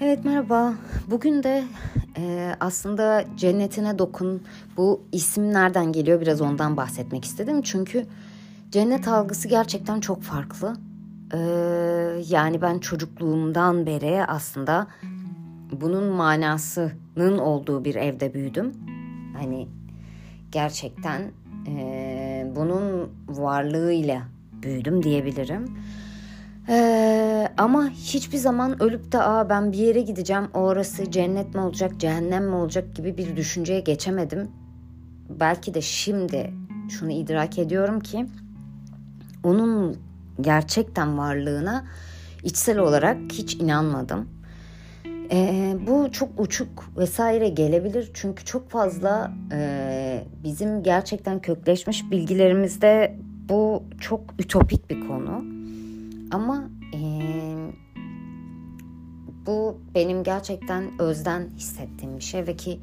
Evet merhaba. Bugün de e, aslında cennetine dokun bu isim nereden geliyor biraz ondan bahsetmek istedim. Çünkü cennet algısı gerçekten çok farklı. E, yani ben çocukluğumdan beri aslında bunun manasının olduğu bir evde büyüdüm. Hani gerçekten e, bunun varlığıyla büyüdüm diyebilirim. Ee, ama hiçbir zaman ölüp de Aa, ben bir yere gideceğim orası cennet mi olacak cehennem mi olacak gibi bir düşünceye geçemedim. Belki de şimdi şunu idrak ediyorum ki onun gerçekten varlığına içsel olarak hiç inanmadım. Ee, bu çok uçuk vesaire gelebilir çünkü çok fazla e, bizim gerçekten kökleşmiş bilgilerimizde bu çok ütopik bir konu. Ama e, bu benim gerçekten özden hissettiğim bir şey ve ki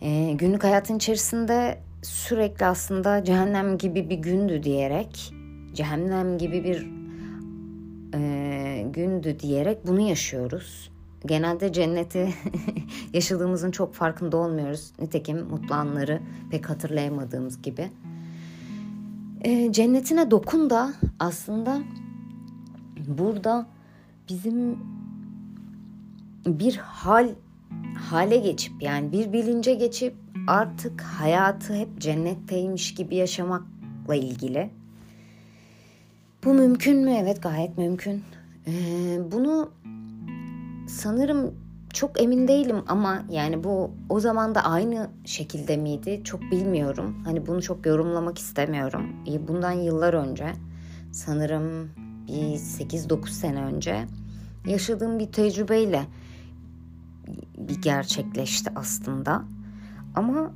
e, günlük hayatın içerisinde sürekli aslında cehennem gibi bir gündü diyerek cehennem gibi bir e, gündü diyerek bunu yaşıyoruz. Genelde cenneti yaşadığımızın çok farkında olmuyoruz. Nitekim mutlu anları pek hatırlayamadığımız gibi. E, cennetine dokun da aslında burada bizim bir hal hale geçip yani bir bilince geçip artık hayatı hep cennetteymiş gibi yaşamakla ilgili. Bu mümkün mü? Evet gayet mümkün. Ee, bunu sanırım çok emin değilim ama yani bu o zaman da aynı şekilde miydi çok bilmiyorum. Hani bunu çok yorumlamak istemiyorum. Bundan yıllar önce sanırım bir 8-9 sene önce yaşadığım bir tecrübeyle bir gerçekleşti aslında. Ama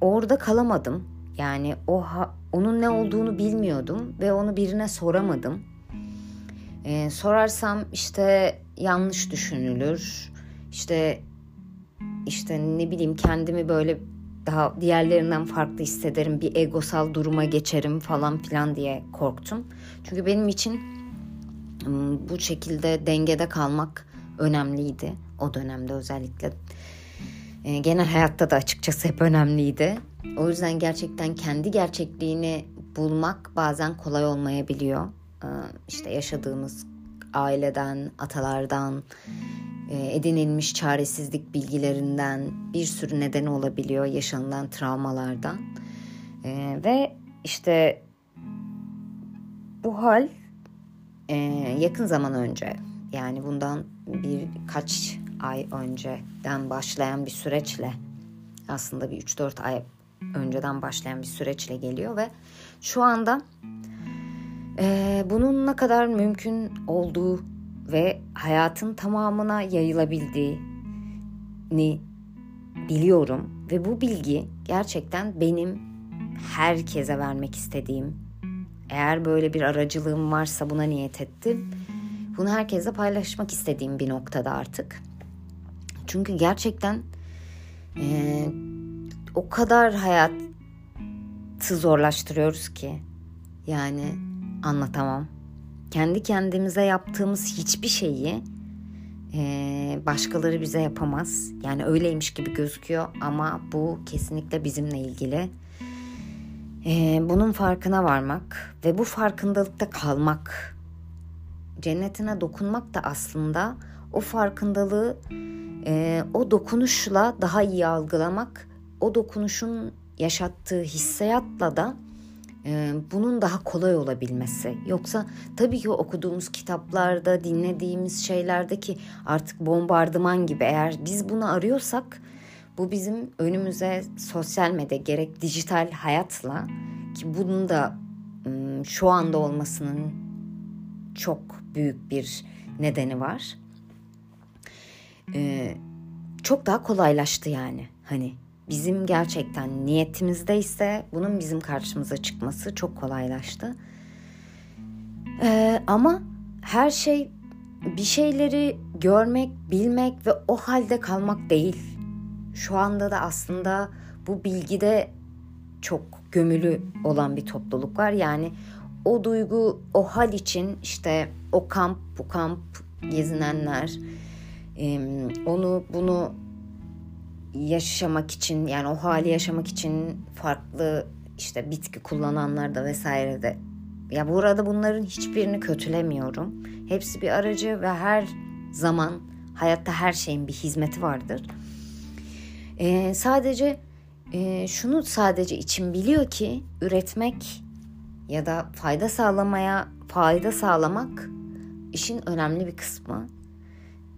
orada kalamadım. Yani o ha, onun ne olduğunu bilmiyordum ve onu birine soramadım. Ee, sorarsam işte yanlış düşünülür. İşte işte ne bileyim kendimi böyle daha diğerlerinden farklı hissederim, bir egosal duruma geçerim falan filan diye korktum. Çünkü benim için bu şekilde dengede kalmak önemliydi o dönemde özellikle. E, genel hayatta da açıkçası hep önemliydi. O yüzden gerçekten kendi gerçekliğini bulmak bazen kolay olmayabiliyor. E, işte yaşadığımız aileden, atalardan, e, edinilmiş çaresizlik bilgilerinden bir sürü neden olabiliyor yaşanılan travmalardan. Ve işte bu hal e, yakın zaman önce yani bundan birkaç ay önceden başlayan bir süreçle aslında bir 3-4 ay önceden başlayan bir süreçle geliyor ve şu anda e, bunun ne kadar mümkün olduğu ve hayatın tamamına yayılabildiğini biliyorum ve bu bilgi gerçekten benim herkese vermek istediğim eğer böyle bir aracılığım varsa buna niyet ettim. Bunu herkese paylaşmak istediğim bir noktada artık. Çünkü gerçekten e, o kadar hayatı zorlaştırıyoruz ki yani anlatamam. Kendi kendimize yaptığımız hiçbir şeyi e, başkaları bize yapamaz. Yani öyleymiş gibi gözüküyor ama bu kesinlikle bizimle ilgili ee, bunun farkına varmak ve bu farkındalıkta kalmak, cennetine dokunmak da aslında o farkındalığı e, o dokunuşla daha iyi algılamak, o dokunuşun yaşattığı hissiyatla da e, bunun daha kolay olabilmesi. Yoksa tabii ki okuduğumuz kitaplarda, dinlediğimiz şeylerdeki artık bombardıman gibi eğer biz bunu arıyorsak bu bizim önümüze sosyal medya gerek dijital hayatla ki bunun da şu anda olmasının çok büyük bir nedeni var. Ee, çok daha kolaylaştı yani. Hani bizim gerçekten niyetimizde ise bunun bizim karşımıza çıkması çok kolaylaştı. Ee, ama her şey bir şeyleri görmek, bilmek ve o halde kalmak değil şu anda da aslında bu bilgide çok gömülü olan bir topluluk var. Yani o duygu, o hal için işte o kamp, bu kamp gezinenler, onu bunu yaşamak için yani o hali yaşamak için farklı işte bitki kullananlar da vesaire de ya burada bunların hiçbirini kötülemiyorum. Hepsi bir aracı ve her zaman hayatta her şeyin bir hizmeti vardır. Ee, sadece e, şunu sadece için biliyor ki üretmek ya da fayda sağlamaya fayda sağlamak işin önemli bir kısmı.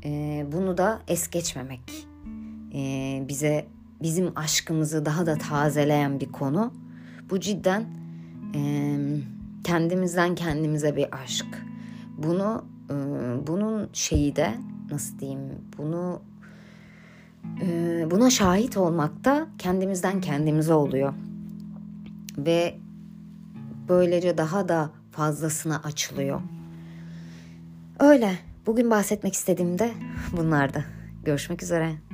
Ee, bunu da es geçmemek ee, bize bizim aşkımızı daha da tazeleyen bir konu. Bu cidden e, kendimizden kendimize bir aşk. Bunu e, bunun şeyi de nasıl diyeyim bunu e, buna şahit olmak da kendimizden kendimize oluyor. Ve böylece daha da fazlasına açılıyor. Öyle. Bugün bahsetmek istediğim de bunlardı. Görüşmek üzere.